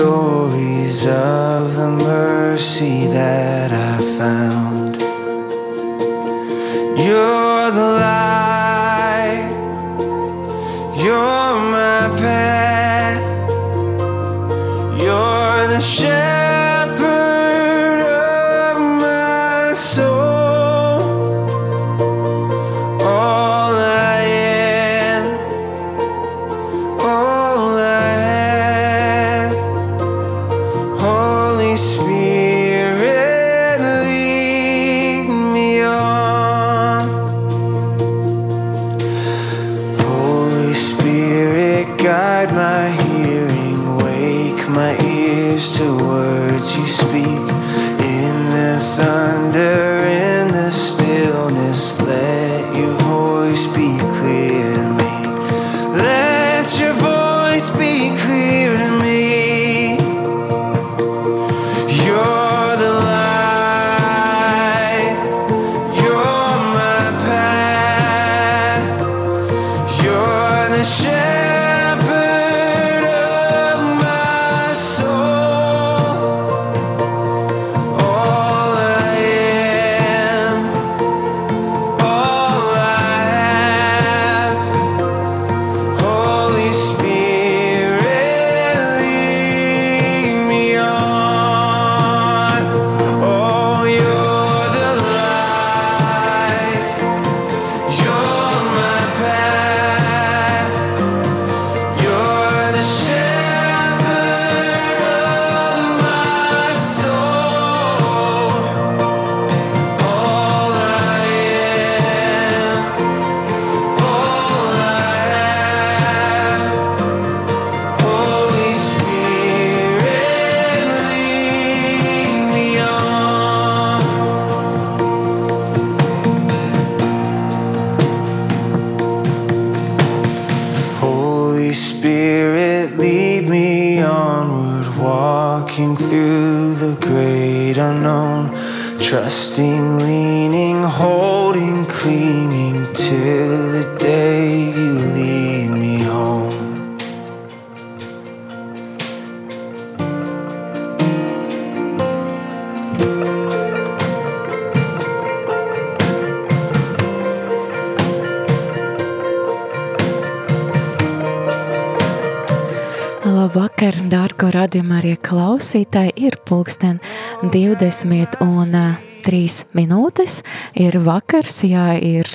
stories of pulksten 20 un uh, 3 minūtes. Ir vakars, jā, ir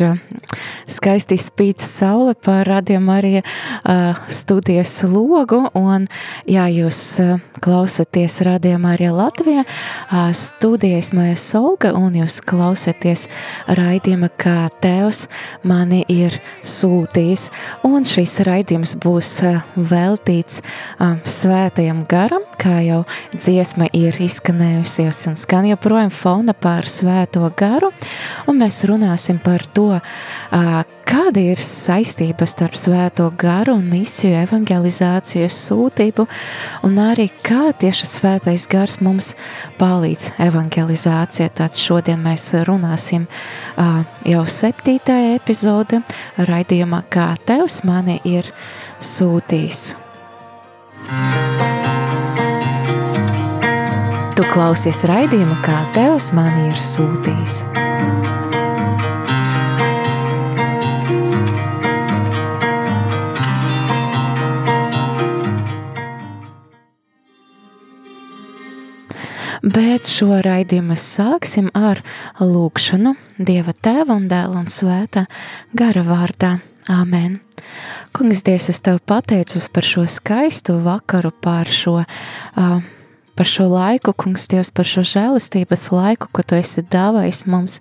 skaisti spīd saule par radījumu arī uh, studijas logu. Un, jā, jūs uh, klausaties radījumā arī Latvijā. Uh, studijas mēs Olga un jūs klausaties raidījuma, kā Tevs mani ir sūtījis. Un šis raidījums būs uh, veltīts uh, svētajam garam, kā jau dziesma ir izskanējusies un skan joprojām fona par svēto garu. Un mēs runāsim par to, uh, kāda ir saistība starp svēto garu un misiju, evangelizācijas sūtību, un arī kā tieši svētais gars mums palīdz evangelizācijā. Tad šodien mēs runāsim jau septītajā epizode raidījumā, kā Tevs mani ir sūtījis. Tu klausies raidījumu, kā Tevs mani ir sūtījis. Bet šo raidījumu sāksim ar lūkšanu Dieva Tēva un Dēla un Svētā gara vārdā. Āmen. Kungs, Dievs, es Tev pateicos par šo skaistu vakaru, par šo uh, par šo laiku, kungs, Dievs, par šo žēlistības laiku, ko Tu esi dāvājis mums,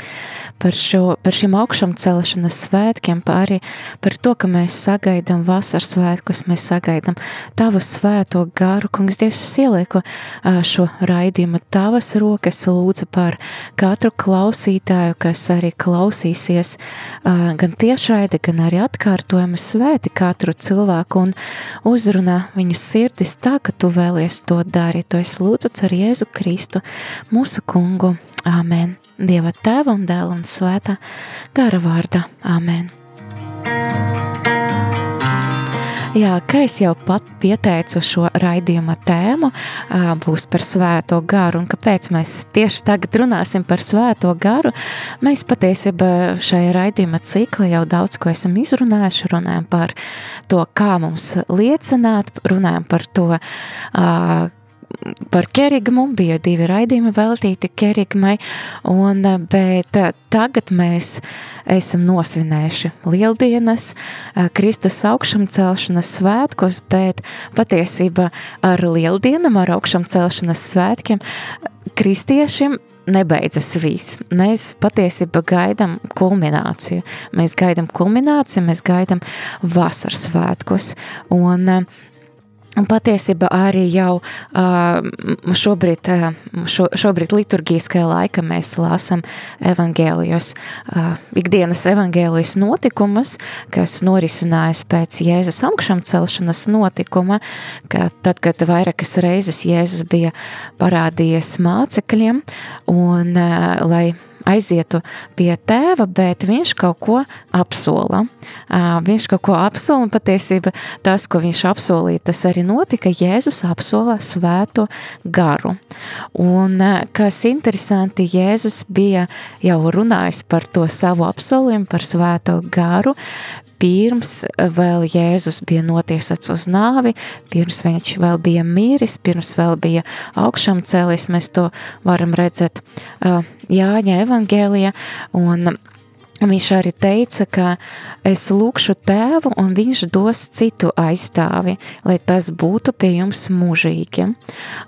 par, šo, par šīm augšām celšanas svētkiem, par arī par to, ka mēs sagaidām vasaras svētkus, mēs sagaidām Tavu svēto garu, kungs, Dievs, es ielieku šo raidījumu Tavas rokas, lūdzu par katru klausītāju, kas arī klausīsies gan tiešraidi, gan arī atkārtojumi svēti katru cilvēku un uzrunā viņu sirdis tā, ka Tu vēlies to darīt. To es lūdzu ar Jēzu Kristu, mūsu kungu. Āmen! Dieva tēva un dēla un svētā gara vārda. Āmen! Jā, kā jau pat pieteicu šo raidījuma tēmu, būs par svēto garu. Un kāpēc mēs tieši tagad runāsim par svēto garu? Mēs patiesībā šajā raidījuma ciklā jau daudz ko esam izrunājuši. Runājam par to, kā mums liecināt, runājam par to, par kerigmu, bija divi raidījumi veltīti kerigmai, un, bet tagad mēs esam nosvinējuši lieldienas, Kristus augšam celšanas svētkos, bet patiesībā ar lieldienam, ar augšam celšanas svētkiem kristiešiem nebeidzas viss. Mēs patiesībā gaidām kulmināciju. Mēs gaidām kulmināciju, mēs gaidām vasaras svētkos. Un, Un patiesībā arī jau šobrīd, šo, šobrīd liturģiskajā laika mēs lasām evangēlijos, ikdienas evangēlijas notikumus, kas norisinājās pēc Jēzus augšām celšanas notikuma, ka tad, kad vairākas reizes Jēzus bija parādījies mācekļiem, un lai aizietu pie tēva, bet viņš kaut ko apsola. Viņš kaut ko apsola, un patiesībā tas, ko viņš apsolīja, tas arī notika. Jēzus apsola svēto garu. Un kas interesanti, Jēzus bija jau runājis par to savu apsolījumu, par svēto garu, pirms vēl Jēzus bija notiesāts uz nāvi, pirms viņš vēl bija mīris, pirms vēl bija augšām cēlies, mēs to varam redzēt Jāņa evangēlijā, un Viņš arī teica, ka es lūkšu tēvu, un viņš dos citu aizstāvi, lai tas būtu pie jums mūžīgi.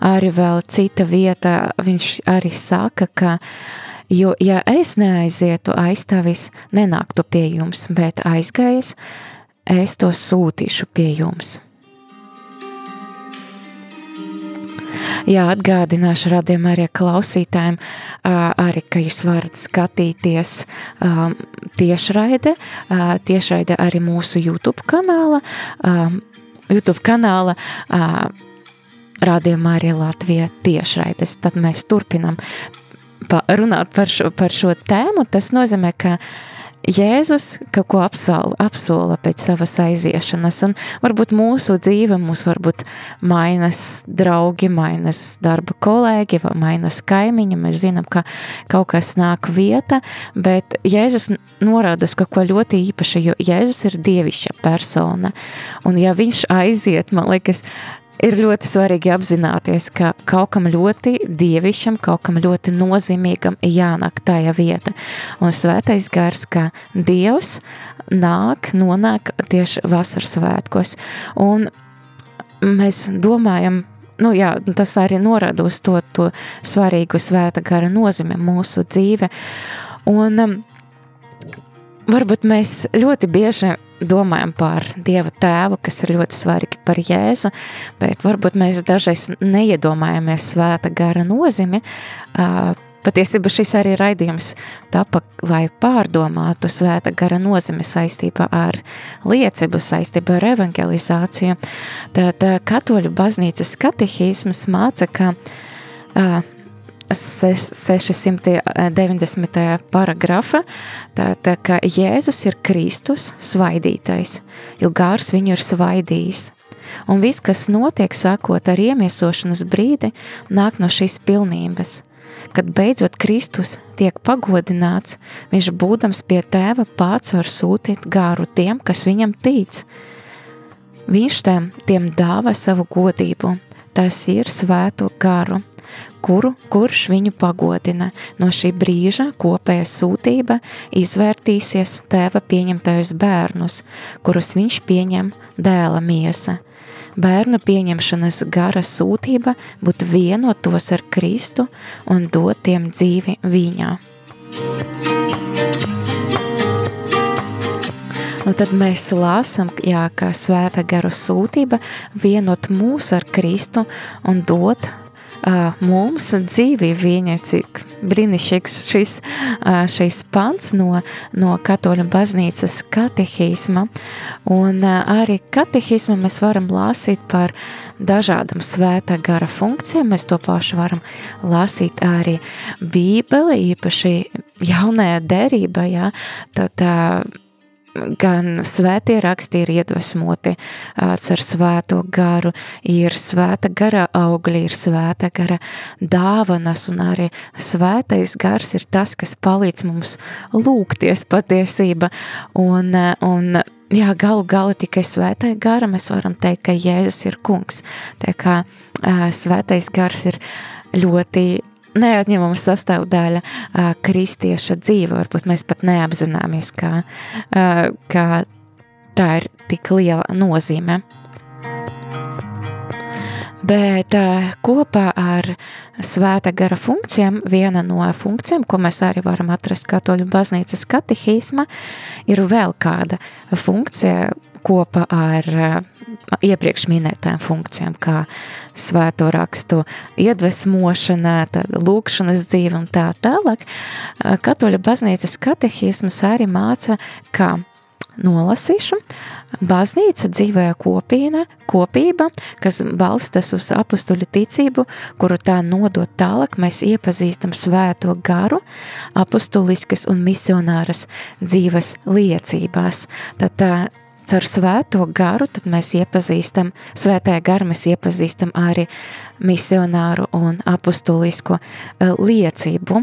Arī vēl cita vieta, viņš arī saka, ka Jo, ja es neaizietu, aizstāvis nenāktu pie jums, bet aizgājis, es to sūtīšu pie jums. Jā, atgādināšu radiem arī klausītājiem, arī, ka jūs varat skatīties tiešraide, tiešraide arī mūsu YouTube kanāla, YouTube kanāla Rādījumā arī Latvija tiešraides, tad mēs turpinam runāt par šo, par šo tēmu, tas nozīmē, ka Jēzus kaut ko apsola, apsola pēc savas aiziešanas, un varbūt mūsu dzīve mūs varbūt mainas draugi, mainas darba kolēģi, vai mainas kaimiņi, mēs zinām, ka kaut kas nāk vieta, bet Jēzus norāda uz kaut ko ļoti īpašu, jo Jēzus ir dievišķa persona, un ja viņš aiziet, man liekas, ir ļoti svarīgi apzināties, ka kaut kam ļoti dievišķam, kaut kam ļoti nozīmīgam jānāk tajā vieta. Un svētais gars, ka Dievs nāk, nonāk tieši vasaras svētkos. Un mēs domājam, nu jā, tas arī norada uz to, to svarīgu svēta gara nozīme mūsu dzīve. Un um, varbūt mēs ļoti bieži domājam par Dieva tēvu, kas ir ļoti svarīgi par Jēzu, bet varbūt mēs dažreiz neiedomājamies svēta gara nozīmi. Patiesībā šis arī raidījums tapa, lai pārdomātu svēta gara nozīmi saistībā ar liecību, saistībā ar evangelizāciju. Tad katoļu baznīcas katehisms māca, ka 690. paragrafa, tātad, ka Jēzus ir Kristus svaidītais, jo gārs viņu ir svaidījis. Un viss, kas notiek sākot ar iemiesošanas brīdi, nāk no šīs pilnības. Kad beidzot Kristus tiek pagodināts, viņš būdams pie tēva pats var sūtīt gāru tiem, kas viņam tic. Viņš tiem, tiem dāvā savu godību, tas ir svēto garu, kuru, kurš viņu pagodina. No šī brīža kopēja sūtība izvērtīsies tēva pieņemtajos bērnus, kurus viņš pieņem dēla miesa. bērnu pieņemšanas gara sūtība būtu vienot tos ar Kristu un dot tiem dzīvi viņā. Nu, tad mēs lāsam, jā, ka svēta garu sūtība vienot mūs ar Kristu un dot uh, mums dzīvi viņa, cik brīnišķīgs šis, uh, šis pants no, no katoļu baznīcas katehisma. Un uh, arī katehisma mēs varam lasīt par dažādam svētā gara funkcijām. Mēs to pašu varam lasīt arī bībeli, īpaši jaunajā derībā, jā, tad uh, gan svētie raksti ir iedvesmoti ar svēto garu, ir svēta gara augļi, ir svēta gara dāvanas, un arī svētais gars ir tas, kas palīdz mums lūgties patiesība, un, un jā, galu gala tikai svētai gara mēs varam teikt, ka Jēzus ir kungs, tā kā svētais gars ir ļoti neatņemama sastāvdaļa uh, kristieša dzīve. Varbūt mēs pat neapzināmies, kā, uh, kā tā ir tik liela nozīme. Bet uh, kopā ar svēta gara funkcijām, viena no funkcijām, ko mēs arī varam atrast katoļu baznīcas katehisma, ir vēl kāda funkcija kopā ar uh, iepriekš minētām funkcijām, kā svēto rakstu iedvesmošana, lūkšanas dzīve un tā tālāk. Uh, katoļu baznīcas katehismas arī māca, ka nolasīšu. Baznīca dzīvoja kopiena, kopība, kas balstas uz apustuļu ticību, kuru tā nodot tālāk, mēs iepazīstam svēto garu, apustuliskas un misionāras dzīves liecībās. Tad tā caur svēto garu, mēs iepazīstam, svētajā garu mēs iepazīstam arī misionāru un apustulisko uh, liecību.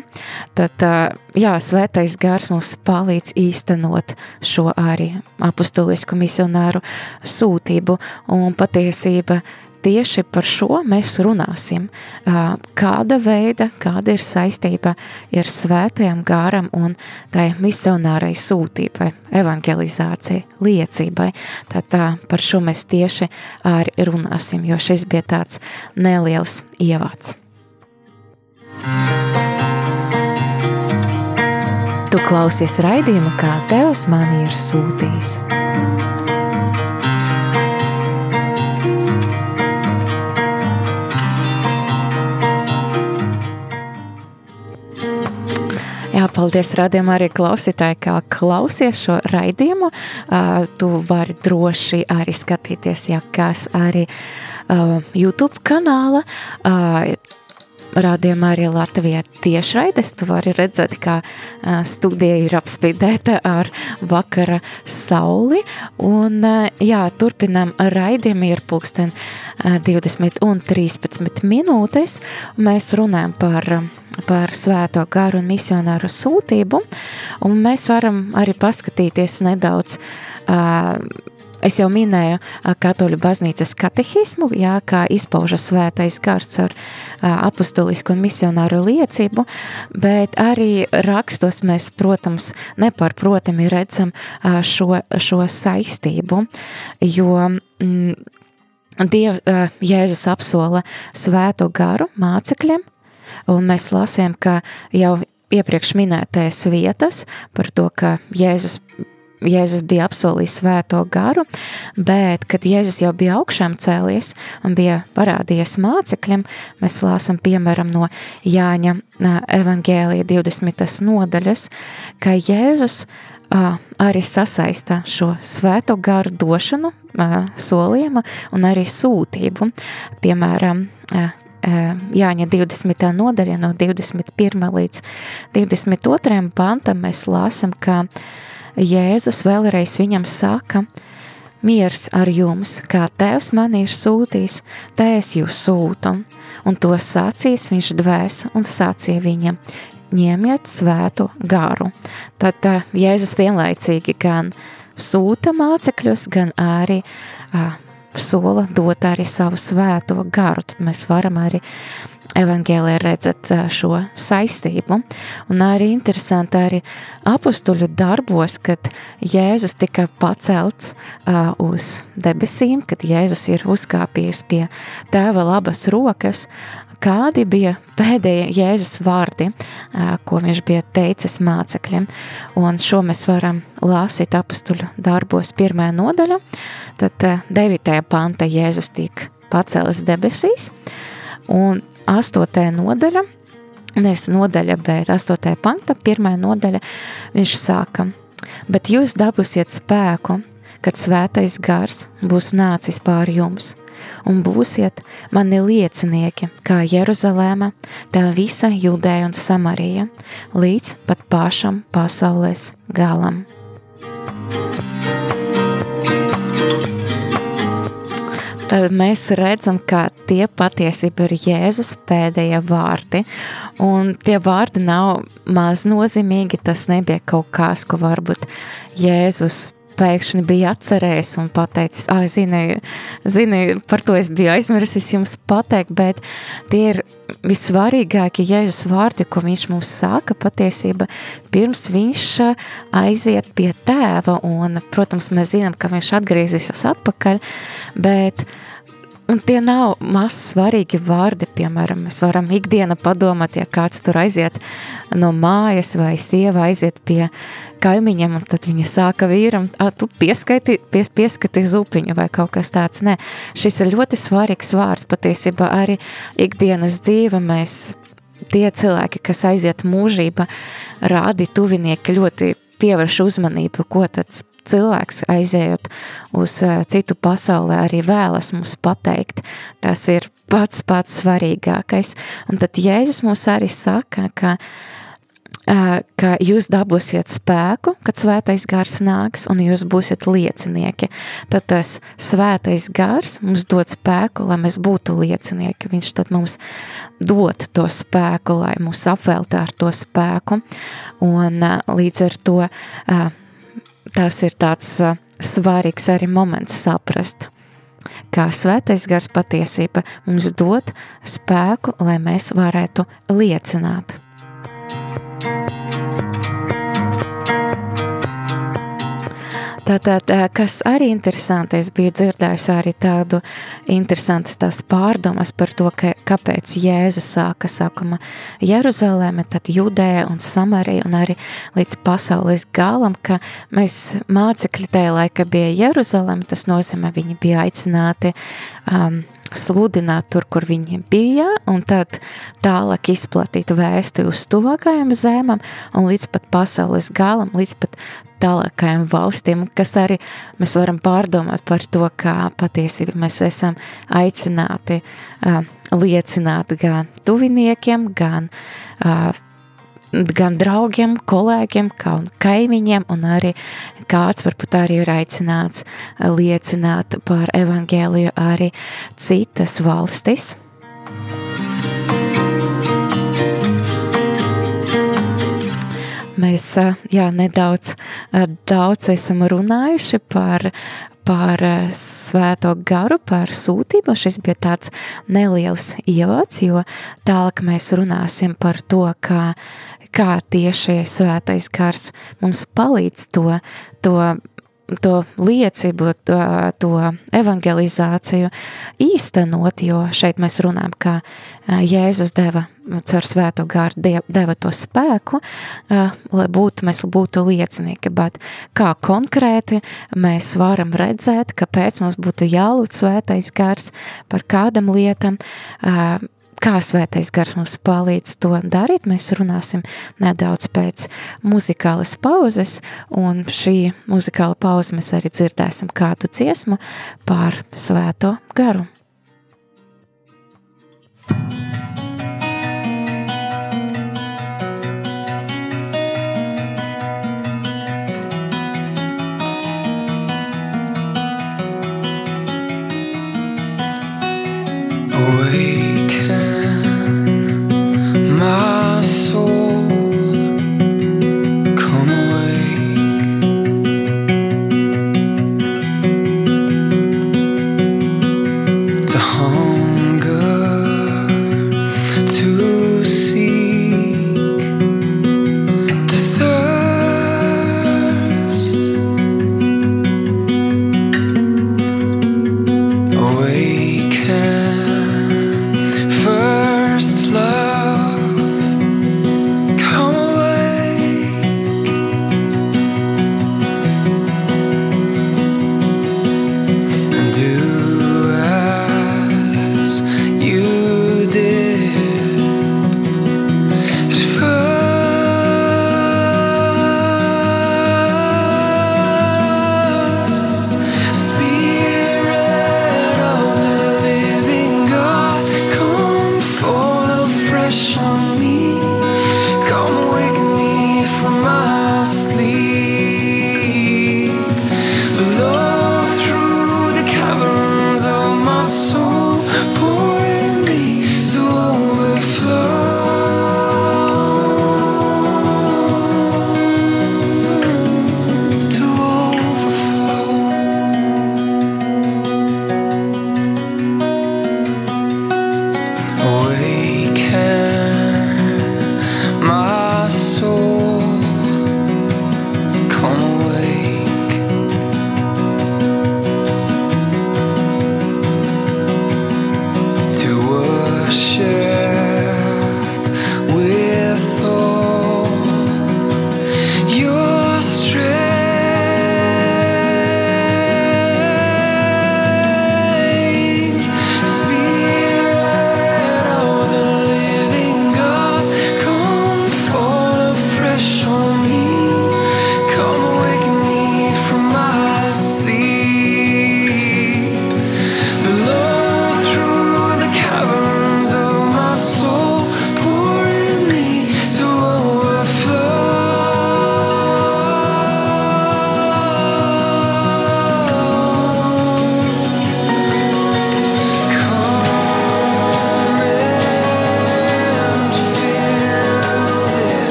Tad, uh, jā, svētais gars mums palīdz īstenot šo arī apustulisku misionāru sūtību un patiesība tieši par šo mēs runāsim. Kāda veida, kāda ir saistība ar svētajam gāram un tai misionārai sūtībai, evangelizācijai, liecībai. Tad tā, par šo mēs tieši arī runāsim, jo šis bija tāds neliels ievads. Tu klausies raidījumu, kā Tevs mani ir sūtījis. Paldies radījumā arī klausītāji, kā klausies šo raidījumu. Uh, tu vari droši arī skatīties, ja kas arī uh, YouTube kanāla. Uh, Rādījumā arī Latvijā tiešraides. Tu vari redzēt, kā studija ir apspīdēta ar vakara sauli. Un, jā, turpinām raidījumu ir pulksten uh, 20 un 13 minūtes. Mēs runājam par par svēto garu un misionāru sūtību, un mēs varam arī paskatīties nedaudz uh, Es jau minēju katoļu baznīcas katehismu, jā, kā izpaužas svētais gars ar apustulisku un misionāru liecību, bet arī rakstos mēs, protams, nepārprotami redzam šo, šo saistību, jo mm, Diev, Jēzus apsola svēto garu mācekļiem, Un mēs lasījām, ka jau iepriekš minētais vietas par to, ka Jēzus Jēzus bija apsolījis svēto garu, bet, kad Jēzus jau bija augšām cēlies un bija parādījies mācekļiem, mēs lāsam piemēram no Jāņa evangēlija 20. nodaļas, ka Jēzus arī sasaista šo svēto garu došanu, solījumu un arī sūtību. Piemēram, Jāņa 20. nodaļa no 21. līdz 22. pantam mēs lāsam, ka Jēzus vēlreiz viņam saka, miers ar jums, kā tevs man ir sūtījis, tā es jūs sūtu. Un to sacīs viņš dvēs un sacīja viņam, ņemiet svētu garu. Tad tā, Jēzus vienlaicīgi gan sūta mācekļus, gan arī uh, sola dot arī savu svēto garu. Tad mēs varam arī evangēlē redzat šo saistību. Un arī interesanti arī apustuļu darbos, kad Jēzus tika pacelts uh, uz debesīm, kad Jēzus ir uzkāpies pie tēva labas rokas, kādi bija pēdējie Jēzus vārdi, ko viņš bija teicis mācekļiem. Un šo mēs varam lasīt apustuļu darbos pirmajā nodaļa, tad uh, devītajā panta Jēzus tika pacēlis debesīs, un astotajā nodaļa, nevis nodaļa, bet astotajā panta, pirmā nodaļa, viņš sāka, bet jūs dabūsiet spēku, kad svētais gars būs nācis pār jums, un būsiet mani liecinieki, kā Jeruzalēma, tā visa Judēja un Samarija, līdz pat pašam pasaules galam. Tad mēs redzam, ka tie patiesībā ir Jēzus pēdējie vārdi. Un tie vārdi nav maz nozīmīgi. Tas nebija kaut kas, ko varbūt Jēzus pēkšņi bija atcerējis un pateicis, ah, zini, zini, par to es biju aizmirsis jums pateikt, bet tie ir vissvarīgākie Jēzus vārdi, ko viņš mums saka patiesība, pirms viņš aiziet pie tēva, un, protams, mēs zinām, ka viņš atgriezīsies atpakaļ, bet uh, Un tie nav maz svarīgi vārdi, piemēram, mēs varam ikdiena padomāt, ja kāds tur aiziet no mājas vai sieva aiziet pie kaimiņiem, un tad viņa sāka vīram, tu pieskaiti, pies, pieskati zupiņu vai kaut kas tāds. Nē, šis ir ļoti svarīgs vārds, patiesībā arī ikdienas dzīve mēs tie cilvēki, kas aiziet mūžība, rādi tuvinieki ļoti pievērš uzmanību, ko tāds cilvēks aizējot uz eh, citu pasaulē arī vēlas mums pateikt. Tas ir pats pats svarīgākais. Un tad Jēzus mums arī saka, ka, eh, ka jūs dabūsiet spēku, kad svētais gars nāks, un jūs būsiet liecinieki. Tad tas svētais gars mums dod spēku, lai mēs būtu liecinieki. Viņš tad mums dod to spēku, lai mūs apveltā ar to spēku. Un eh, līdz ar to tas ir tāds uh, svarīgs arī moments saprast, kā svētais gars patiesība mums dod spēku, lai mēs varētu liecināt. Tātad, kas arī interesanti, es biju dzirdējusi arī tādu interesantas tās pārdomas par to, ka, kāpēc Jēzus sāka sākuma Jeruzalēme, tad Judēja un Samarija un arī līdz pasaules galam, ka mēs mācekļi tajā laika bija Jeruzalēme, tas nozīmē, viņi bija aicināti um, sludināt tur, kur viņi bija, un tad tālāk izplatīt vēsti uz tuvākajām zemēm un līdz pat pasaules galam, līdz pat tālākajām valstīm, kas arī mēs varam pārdomāt par to, kā patiesībā mēs esam aicināti uh, liecināt gan tuviniekiem, gan uh, gan draugiem, kolēģiem, gan kaimiņiem, un arī kāds varbūt arī ir aicināts liecināt par evangēliju arī citas valstis. Mēs jā, nedaudz daudz esam runājuši par, par svēto garu, par sūtību. Šis bija tāds neliels ievads, jo tālāk mēs runāsim par to, kā kā tieši svētais gars mums palīdz to, to, to liecību, to, to evangelizāciju īstenot, jo šeit mēs runājam, ka Jēzus deva caur svēto gāru, deva to spēku, lai būtu, mēs būtu liecinieki, bet kā konkrēti mēs varam redzēt, kāpēc mums būtu jālūdz svētais gars par kādam lietam, kā svētais gars mums palīdz to darīt, mēs runāsim nedaudz pēc muzikālas pauzes, un šī muzikāla pauze mēs arī dzirdēsim kādu dziesmu par svēto garu. thank you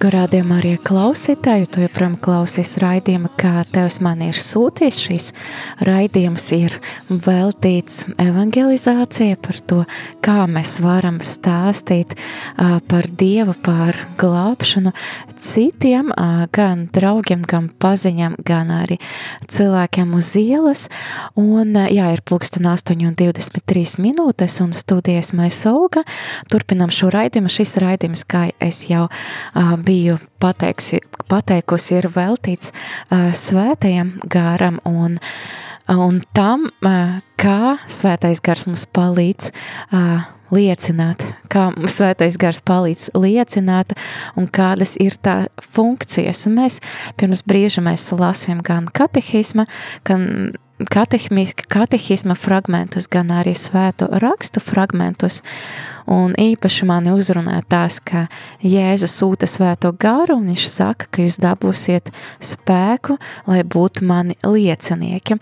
Dargo rādījumā arī klausītāju, tu joprojām klausies raidījumu, kā Tevs man ir sūtījis. Šis raidījums ir veltīts evangelizācijai par to, kā mēs varam stāstīt par Dievu, par glābšanu citiem, gan draugiem, gan paziņam, gan arī cilvēkiem uz ielas. Un, jā, ir pulksten 8,23 minūtes, un studijas mēs Olga. Turpinam šo raidījumu. Šis raidījums, kā es jau uh, biju pateiksi, pateikusi, ir veltīts uh, svētajam gāram un, un tam, uh, kā svētais gars mums palīdz uh, liecināt, kā svētais gars palīdz liecināt un kādas ir tā funkcijas. Un mēs pirms brīža mēs lasījām gan katehisma, gan katehisma fragmentus, gan arī svēto rakstu fragmentus. Un īpaši mani uzrunā tās, ka Jēzus sūta svēto garu, un viņš saka, ka jūs dabūsiet spēku, lai būtu mani liecinieki.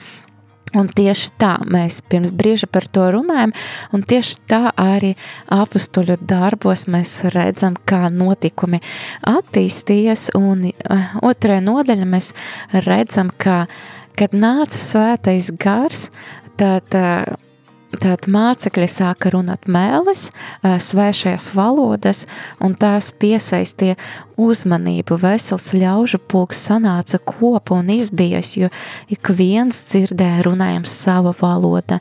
Un tieši tā mēs pirms brīža par to runājam, un tieši tā arī apstuļu darbos mēs redzam, kā notikumi attīstījies, un uh, otrajā nodaļa mēs redzam, ka, kad nāca svētais gars, tad uh, Tad mācekļi sāka runāt mēlis, svešajās valodas, un tās piesaistīja uzmanību. Vesels ļaužu pulks sanāca kopu un izbies, jo ik viens dzirdēja runājams sava valoda.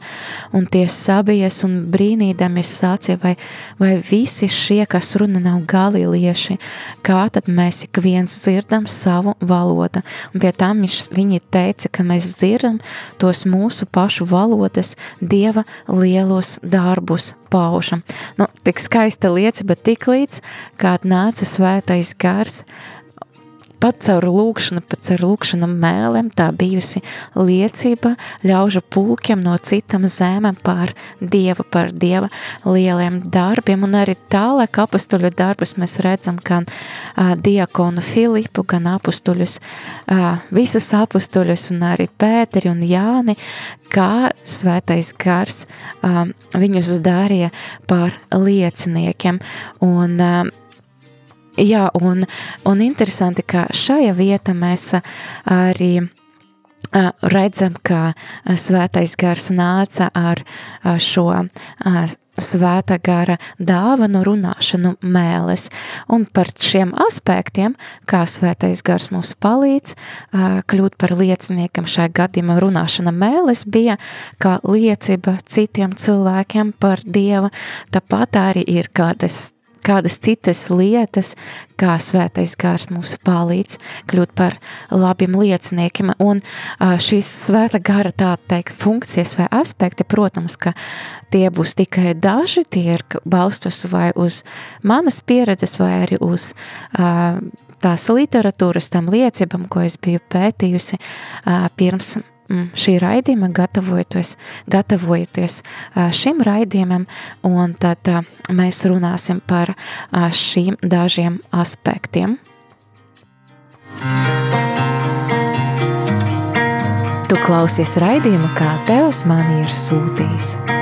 Un tie sabies un brīnīdamies sācie, vai, vai visi šie, kas runa nav galilieši, kā tad mēs ik viens dzirdam savu valodu. Un pie tam viņš, viņi teica, ka mēs dzirdam tos mūsu pašu valodas Dieva lielos darbus paužam. Nu, tik skaista liecība, tik līdz, kad nāca svētais gars, pat caur lūkšanu, pat caur lūkšanu mēlēm, tā bijusi liecība ļaužu pulkiem no citam zēmēm par Dievu, par Dieva lieliem darbiem, un arī tālāk apustuļu darbus mēs redzam gan uh, diakonu Filipu, gan apustuļus, uh, visus apustuļus, un arī Pēteri un Jāni, kā svētais gars um, viņus darīja par lieciniekiem, un um, Jā, un, un interesanti, ka šajā vietā mēs arī redzam, ka svētais gars nāca ar šo svēta gara dāvanu runāšanu mēles. Un par šiem aspektiem, kā svētais gars mums palīdz kļūt par lieciniekam šai gadījumā runāšana mēles bija kā liecība citiem cilvēkiem par Dievu, tāpat arī ir kādas kādas citas lietas, kā svētais gārs mums palīdz kļūt par labiem lieciniekiem. Un šīs svēta gara tā teikt funkcijas vai aspekti, protams, ka tie būs tikai daži, tie ir balstus vai uz manas pieredzes vai arī uz tās literatūras tam liecībam, ko es biju pētījusi pirms šī raidījuma, gatavojoties, gatavojoties šim raidījumam, un tad mēs runāsim par šīm dažiem aspektiem. Tu klausies raidījumu, kā Tevs man ir sūtījis.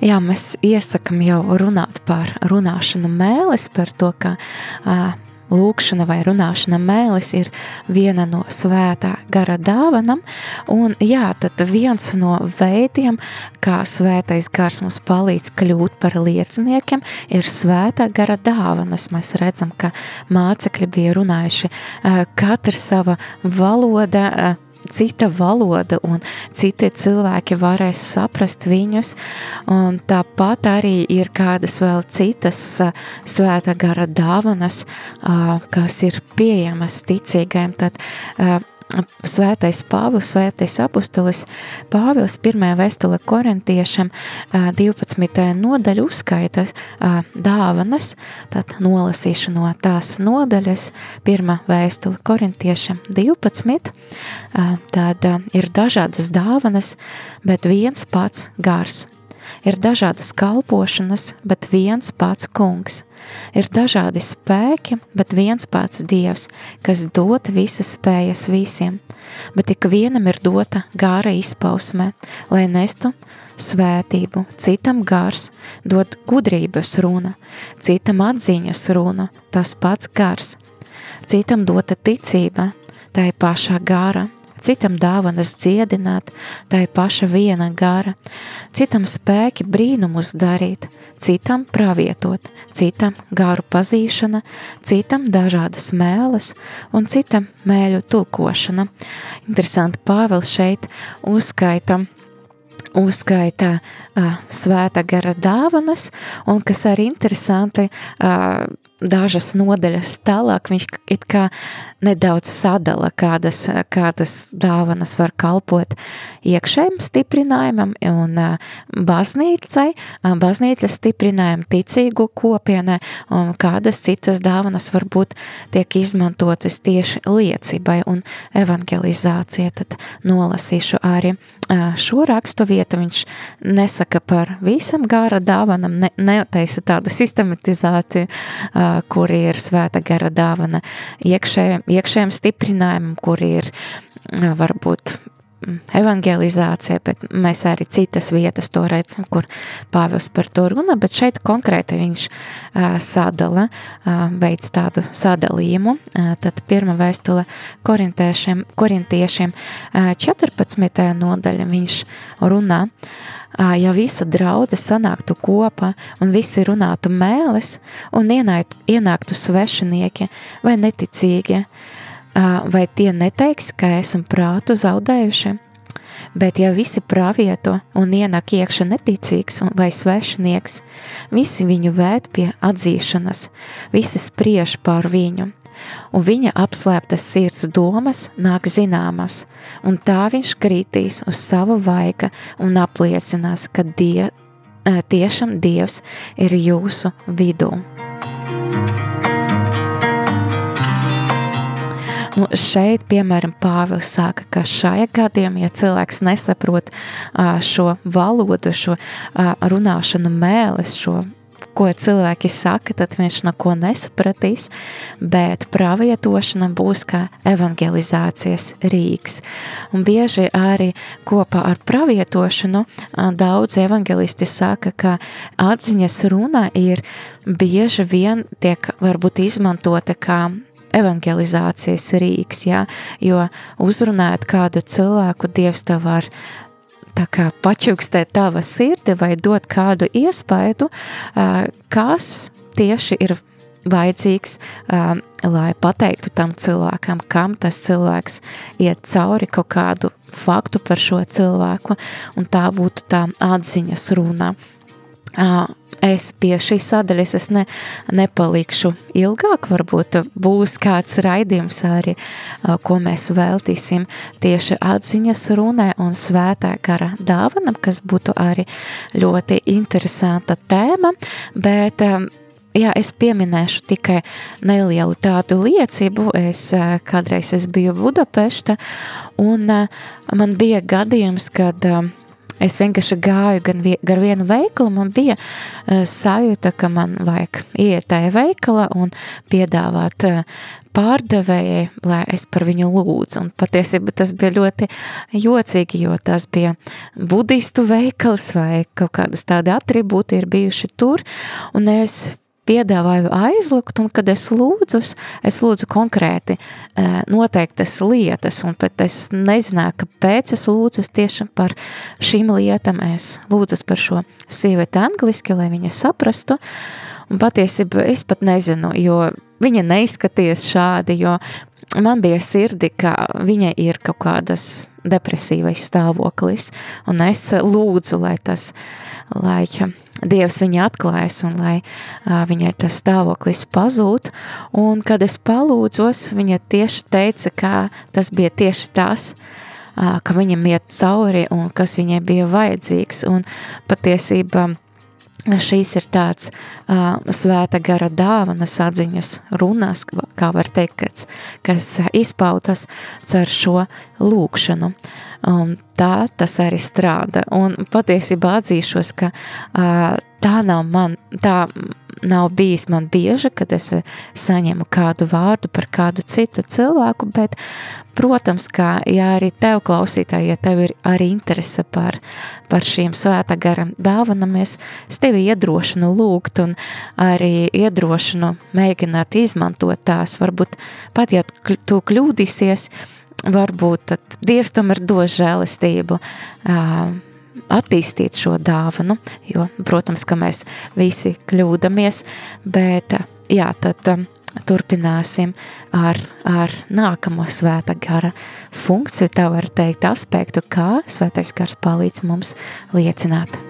Jā, mēs iesakam jau runāt par runāšanu mēlis, par to, ka uh, lūkšana vai runāšana mēlis ir viena no svētā gara dāvanam, un jā, tad viens no veidiem, kā svētais gars mums palīdz kļūt par lieciniekiem, ir svētā gara dāvanas. Mēs redzam, ka mācekļi bija runājuši katra sava valoda, cita valoda un citi cilvēki varēs saprast viņus, un tāpat arī ir kādas vēl citas svēta gara dāvanas, kas ir pieejamas ticīgajiem, tad Svētais Pāvils, Svētais apustulis Pāvils 1. vēstule korintiešam 12. nodaļu uzskaita dāvanas, tad nolasīšu no tās nodaļas 1. vēstule korintiešam 12. Tad ir dažādas dāvanas, bet viens pats gars. Ir dažādas kalpošanas, bet viens pats kungs. Ir dažādi spēki, bet viens pats dievs, kas dod visas spējas visiem, bet ik vienam ir dota gāra izpausme, lai nestu svētību, citam gars, dod gudrības runa, citam atziņas runa, tas pats gars, citam dota ticība, tā ir pašā gara, citam dāvanas dziedināt, tā ir paša viena gara, citam spēki brīnumus darīt, citam pravietot, citam garu pazīšana, citam dažādas mēles un citam mēļu tulkošana. Interesanti, Pāvils šeit uzskaita uzskaita uh, svēta gara dāvanas, un kas arī interesanti, uh, dažas nodaļas tālāk viņš it kā nedaudz sadala, kādas, kādas dāvanas var kalpot iekšējiem stiprinājumam un baznīcai, baznīcas stiprinājumam ticīgu kopienai, un kādas citas dāvanas varbūt tiek izmantotas tieši liecībai un evangelizācija. Tad nolasīšu arī šo rakstu vietu, viņš nesaka par visam gāra dāvanam, ne, netaisa tādu sistematizāciju, kur ir svēta gara dāvana iekšējiem iekšējiem stiprinājumam, kur ir varbūt evangelizācija, bet mēs arī citas vietas to redzam, kur Pāvils par to runa, bet šeit konkrēti viņš sadala, veids tādu sadalījumu. Tad pirma vēstule korintiešiem, korintiešiem uh, 14. nodaļa viņš runā, ja visa draudze sanāktu kopā un visi runātu mēles un ienāktu, ienāktu svešinieki vai neticīgie, vai tie neteiks, ka esam prātu zaudējuši? Bet ja visi pravieto un ienāk iekšā neticīgs vai svešinieks, visi viņu vēd pie atzīšanas, visi spriež pār viņu, un viņa apslēptas sirds domas nāk zināmas, un tā viņš krītīs uz savu vaiga un apliecinās, ka die, tiešām Dievs ir jūsu vidū. Nu, šeit, piemēram, Pāvils saka, ka šajā gadījumā, ja cilvēks nesaprot šo valodu, šo runāšanu mēles, šo ko cilvēki saka, tad viņš neko nesapratīs, bet pravietošana būs kā evangelizācijas rīks. Un bieži arī kopā ar pravietošanu daudz evangelisti saka, ka atziņas runa ir bieži vien tiek varbūt izmantota kā evangelizācijas rīks, jā, jo uzrunājot kādu cilvēku, Dievs tev var tā kā pačukstēt tava sirdi vai dot kādu iespaidu, kas tieši ir vajadzīgs, lai pateiktu tam cilvēkam, kam tas cilvēks iet cauri kaut kādu faktu par šo cilvēku, un tā būtu tā atziņas runa es pie šīs sadaļas es ne, nepalikšu ilgāk, varbūt būs kāds raidījums arī, ko mēs veltīsim tieši atziņas runē un svētā gara dāvanam, kas būtu arī ļoti interesanta tēma, bet Jā, es pieminēšu tikai nelielu tādu liecību. Es kādreiz es biju Budapešta, un man bija gadījums, kad Es vienkārši gāju gan vie, gar vienu veikalu, man bija uh, sajūta, ka man vajag iet tajā veikalā un piedāvāt uh, pārdevējai, lai es par viņu lūdzu. Un patiesībā tas bija ļoti jocīgi, jo tas bija budistu veikals vai kaut kādas tādi atribūti ir bijuši tur, un es piedāvāju aizlikt, un kad es lūdzu, es lūdzu konkrēti noteiktas lietas, un pat es nezināju, kāpēc es lūdzu tieši par šīm lietām. Es lūdzu par šo sievieti angliski, lai viņa saprastu, un patiesībā es pat nezinu, jo viņa neizskaties šādi, jo man bija sirdi, ka viņa ir kaut kādas depresīvais stāvoklis, un es lūdzu, lai tas, lai Dievs viņai atklājas un lai uh, viņai tas stāvoklis pazūd. Un, kad es palūdzos, viņa tieši teica, ka tas bija tieši tas, uh, ka viņam iet cauri un kas viņai bija vajadzīgs. Un patiesībā šīs ir tāds uh, svēta gara dāvanas atziņas runas, kā var teikt, kas, kas izpautas caur šo lūkšanu. Un tā tas arī strāda. Un patiesībā atzīšos, ka uh, tā nav man, tā nav bijis man bieži, kad es saņemu kādu vārdu par kādu citu cilvēku, bet, protams, ka, ja arī tev klausītāji, ja tev ir arī interese par, par šīm svētā gara dāvanam, es tevi iedrošinu lūgt un arī iedrošinu mēģināt izmantot tās, varbūt pat, ja tu kļūdīsies, varbūt tad Dievs tomēr dos žēlistību attīstīt šo dāvanu, jo, protams, ka mēs visi kļūdamies, bet jā, tad turpināsim ar, ar nākamo svēta gara funkciju, tā var teikt aspektu, kā svētais gars palīdz mums liecināt.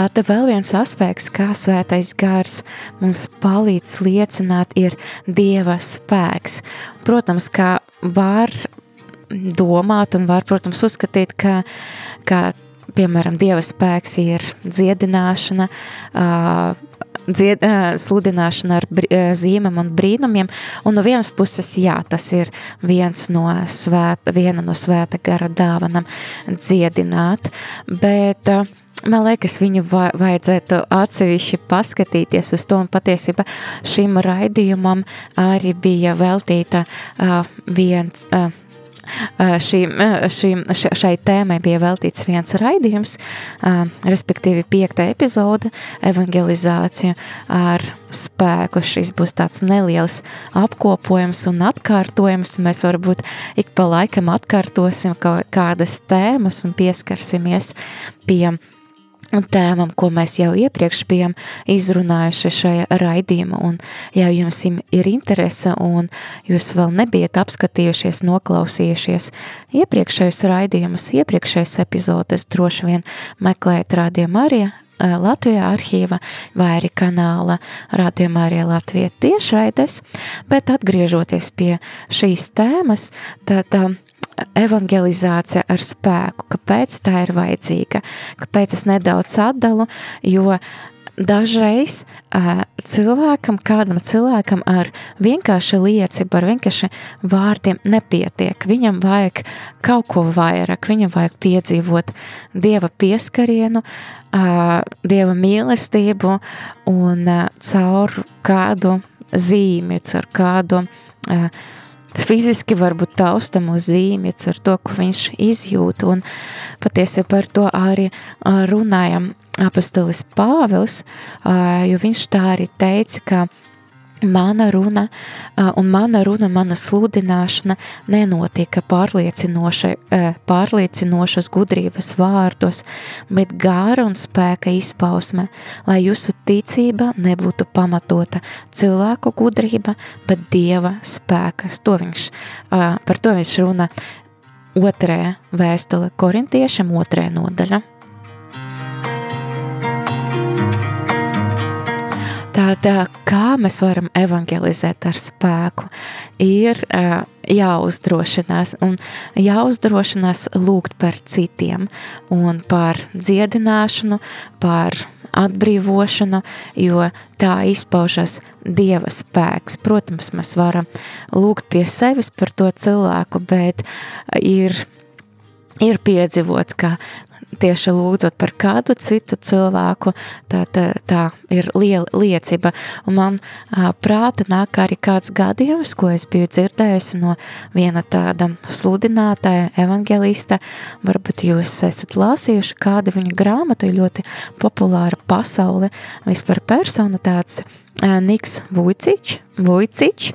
Tāda vēl viens aspekts, kā svētais gars mums palīdz liecināt, ir Dieva spēks. Protams, kā var domāt un var, protams, uzskatīt, ka, ka piemēram, Dieva spēks ir dziedināšana, dzied, sludināšana ar zīmēm un brīnumiem, un no vienas puses, jā, tas ir viens no svēta, viena no svēta gara dāvanam dziedināt, bet Man liekas, viņu vajadzētu atsevišķi paskatīties uz to, un patiesībā šim raidījumam arī bija veltīta uh, viens. Uh, Šīm, šīm, šai tēmai bija veltīts viens raidījums, respektīvi piekta epizode, evangelizācija ar spēku. Šis būs tāds neliels apkopojums un atkārtojums. Mēs varbūt ik pa laikam atkārtosim kādas tēmas un pieskarsimies pie tēmam, ko mēs jau iepriekš bijām izrunājuši šajā raidījumā. Un, ja jums ir interese un jūs vēl nebijat apskatījušies, noklausījušies iepriekšējos raidījumus, iepriekšējās epizodes, droši vien meklējiet Radio Marija Latvijā arhīva vai arī kanāla Radio Marija Latvija tiešraides, bet atgriežoties pie šīs tēmas, tad evangelizācija ar spēku, kāpēc tā ir vajadzīga, kāpēc es nedaudz atdalu, jo dažreiz uh, cilvēkam, kādam cilvēkam ar vienkārši liecību, ar vienkārši vārdiem nepietiek. Viņam vajag kaut ko vairāk, viņam vajag piedzīvot Dieva pieskarienu, uh, Dieva mīlestību un uh, caur kādu zīmi, caur kādu uh, fiziski varbūt taustam uz zīmīts ar to, ko viņš izjūt, un patiesi par to arī runājam. Apostolis Pāvils, jo viņš tā arī teica, ka mana runa un mana runa, mana sludināšana nenotika pārliecinošas gudrības vārdos, bet gāra un spēka izpausme, lai jūsu ticība nebūtu pamatota cilvēku gudrība, bet Dieva spēkas. To viņš, par to viņš runa otrajā vēstule korintiešam otrajā nodaļa. Tātad, kā mēs varam evangelizēt ar spēku, ir uh, jāuzdrošinās un jāuzdrošinās lūgt par citiem un par dziedināšanu, par atbrīvošanu, jo tā izpaužas Dieva spēks. Protams, mēs varam lūgt pie sevis par to cilvēku, bet ir ir piedzīvots, ka tieši lūdzot par kādu citu cilvēku, tā, tā, tā ir liela liecība. Un man ā, prāta nāk arī kāds gadījums, ko es biju dzirdējusi no viena tāda sludinātāja, evangelista. Varbūt jūs esat lasījuši kādu viņa grāmatu, ļoti populāra pasaule, vispār persona tāds Niks Vujcič, Vujcič,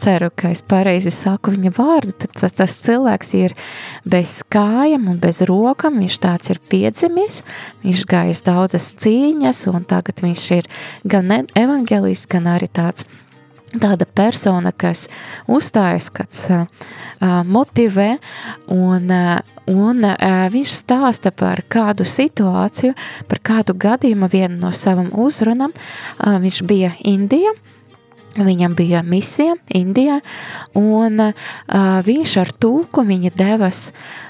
ceru, ka es pareizi saku viņa vārdu, tad tas, tas cilvēks ir bez kājām un bez rokam, viņš tāds ir piedzimis, viņš gājis daudzas cīņas, un tagad viņš ir gan evangelists, gan arī tāds tāda persona, kas uzstājas, kas uh, motivē, un, uh, un uh, viņš stāsta par kādu situāciju, par kādu gadījumu vienu no savam uzrunam. Uh, viņš bija Indija, Viņam bija misija Indijā, un uh, viņš ar tulku viņa devas,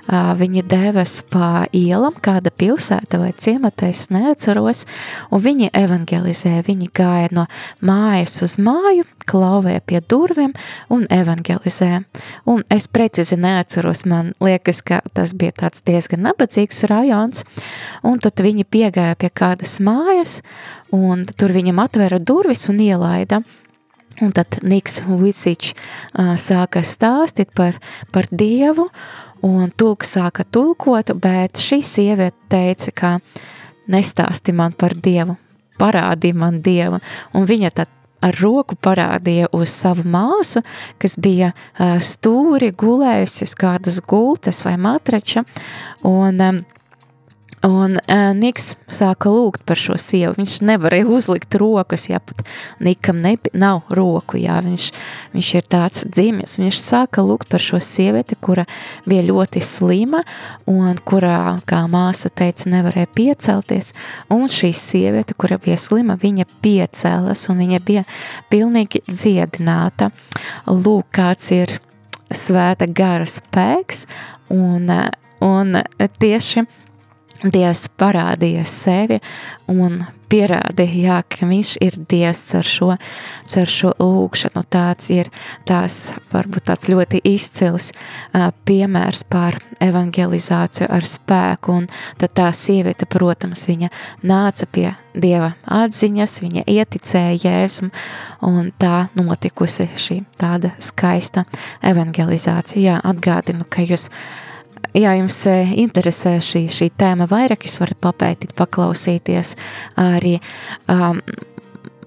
uh, viņa devas pa ielam, kāda pilsēta vai ciemata, es neatceros, un viņi evangelizēja, viņi gāja no mājas uz māju, klauvēja pie durviem un evangelizēja. Un es precīzi neatceros, man liekas, ka tas bija tāds diezgan nabadzīgs rajons, un tad viņi piegāja pie kādas mājas, un tur viņam atvēra durvis un ielaida, Un tad Niks Vujicičs uh, sāka stāstīt par, par Dievu, un tulks sāka tulkot, bet šī sieviete teica, ka nestāsti man par Dievu, parādi man Dievu, un viņa tad ar roku parādīja uz savu māsu, kas bija uh, stūri gulējusi uz kādas gultas vai matrača, un um, Un uh, Niks sāka lūgt par šo sievu. Viņš nevarēja uzlikt rokas, ja pat Nikam nebi, nav roku, jā, viņš, viņš ir tāds dzimis. Viņš sāka lūgt par šo sievieti, kura bija ļoti slima un kurā, kā māsa teica, nevarēja piecelties. Un šī sieviete, kura bija slima, viņa piecēlas un viņa bija pilnīgi dziedināta. Lūk, kāds ir svēta gara spēks un, un tieši Dievs parādīja sevi un pierādīja, jā, ka viņš ir Dievs ar šo, ar šo lūkšanu. Tāds ir tās, varbūt tāds ļoti izcils uh, piemērs par evangelizāciju ar spēku, un tad tā sieviete, protams, viņa nāca pie Dieva atziņas, viņa ieticēja Jēzum, un tā notikusi šī tāda skaista evangelizācija. Jā, atgādinu, ka jūs ja jums e, interesē šī, šī tēma vairāk, jūs varat papētīt, paklausīties arī um,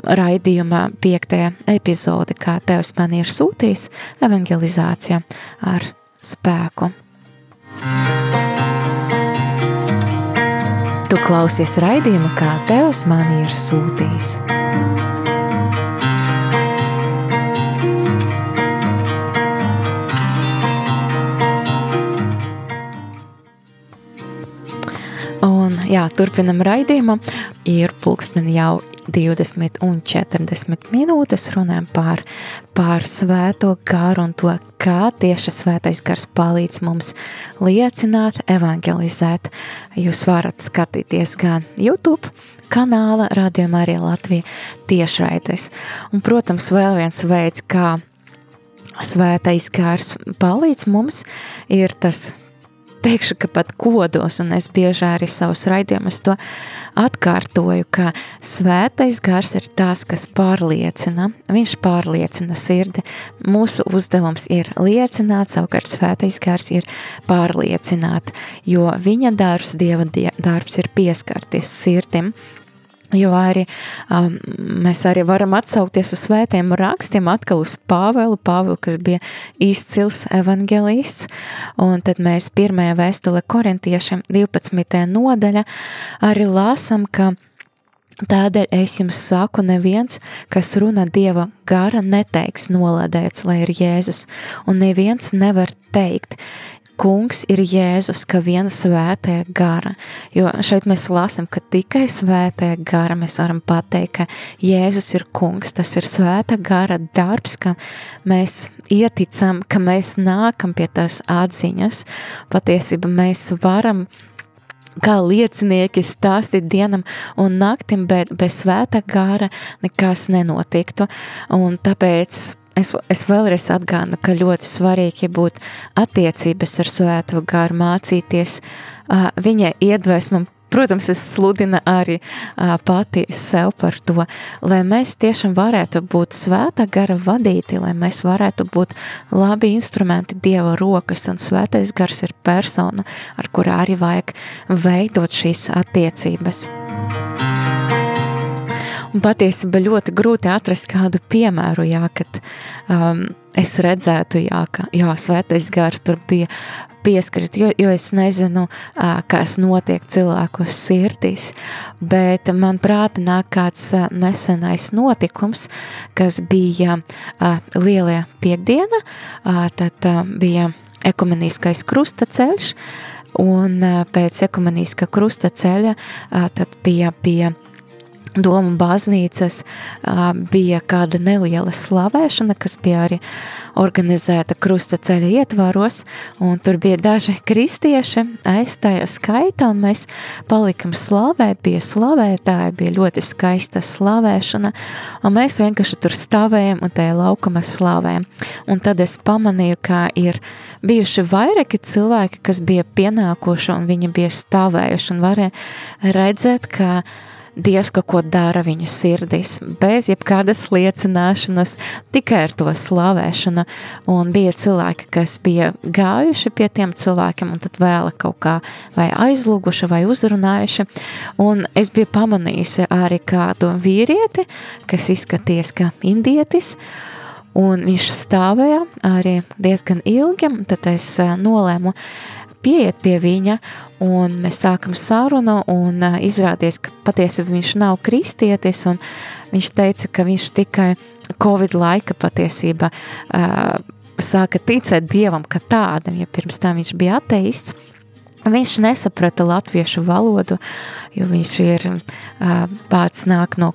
raidījuma piektajā epizode, kā Tevs man ir sūtījis evangelizācija ar spēku. Tu klausies raidījumu, kā Tevs man ir sūtījis. Jā, turpinam raidījumu. Ir pulksteni jau 20 un 40 minūtes runājam par, par svēto garu un to, kā tieši svētais gars palīdz mums liecināt, evangelizēt. Jūs varat skatīties gan YouTube kanāla Radio Marija Latvija tiešraides. Un, protams, vēl viens veids, kā svētais gars palīdz mums, ir tas teikšu, ka pat kodos, un es bieži arī savus raidījumus to atkārtoju, ka svētais gars ir tas, kas pārliecina, viņš pārliecina sirdi. Mūsu uzdevums ir liecināt, savukārt svētais gars ir pārliecināt, jo viņa darbs, Dieva darbs ir pieskarties sirdim, Jo arī um, mēs arī varam atsaukties uz svētiem rakstiem, atkal uz Pāvelu, Pāvelu, kas bija izcils evangelists, un tad mēs pirmajā vēstule korintiešiem 12. nodaļa arī lasam, ka Tādēļ es jums saku, neviens, kas runa Dieva gara, neteiks nolādēts, lai ir Jēzus, un neviens nevar teikt, kungs ir Jēzus, ka viena svētē gara. Jo šeit mēs lasām, ka tikai svētē gara mēs varam pateikt, ka Jēzus ir kungs. Tas ir svēta gara darbs, ka mēs ieticam, ka mēs nākam pie tās atziņas. Patiesībā mēs varam kā liecinieki stāstīt dienam un naktim, bet bez svēta gara nekas nenotiktu. Un tāpēc es, es vēlreiz atgānu, ka ļoti svarīgi būt attiecības ar svēto garu, mācīties uh, viņa iedvesmam. Protams, es sludinu arī uh, pati sev par to, lai mēs tiešām varētu būt svēta gara vadīti, lai mēs varētu būt labi instrumenti Dieva rokas, un svētais gars ir persona, ar kurā arī vajag veidot šīs attiecības. Un patiesībā ļoti grūti atrast kādu piemēru, jā, kad um, es redzētu, jā, ka jā, svētais gars tur bija pieskrit, jo, jo es nezinu, kas notiek cilvēku sirdīs, bet man prāta nāk kāds nesenais notikums, kas bija lielie piekdiena, tad bija ekumeniskais krustaceļš, un uh, pēc ekumeniskā krustaceļa uh, tad bija pie Doma baznīcas bija kāda neliela slavēšana, kas bija arī organizēta krusta ceļa ietvaros, un tur bija daži kristieši aizstāja skaitā, mēs palikam slavēt, bija slavētāji, bija ļoti skaista slavēšana, un mēs vienkārši tur stāvējam un tajā laukumā slavējam. Un tad es pamanīju, ka ir bijuši vairāki cilvēki, kas bija pienākuši, un viņi bija stāvējuši, un varēja redzēt, ka Dievs kaut ko dara viņu sirdīs, bez jebkādas liecināšanas, tikai ar to slavēšanu. Un bija cilvēki, kas bija gājuši pie tiem cilvēkiem, un tad vēl kaut kā vai aizlūguši, vai uzrunājuši. Un es biju pamanījusi arī kādu vīrieti, kas izskaties kā indietis, un viņš stāvēja arī diezgan ilgi, tad es eh, nolēmu, pieiet pie viņa, un mēs sākam sarunu, un izrādies, ka patiesībā viņš nav kristietis, un viņš teica, ka viņš tikai Covid laika patiesībā uh, sāka ticēt Dievam, ka tādam, ja pirms tam viņš bija ateists, Viņš nesaprata latviešu valodu, jo viņš ir uh, pats nāk no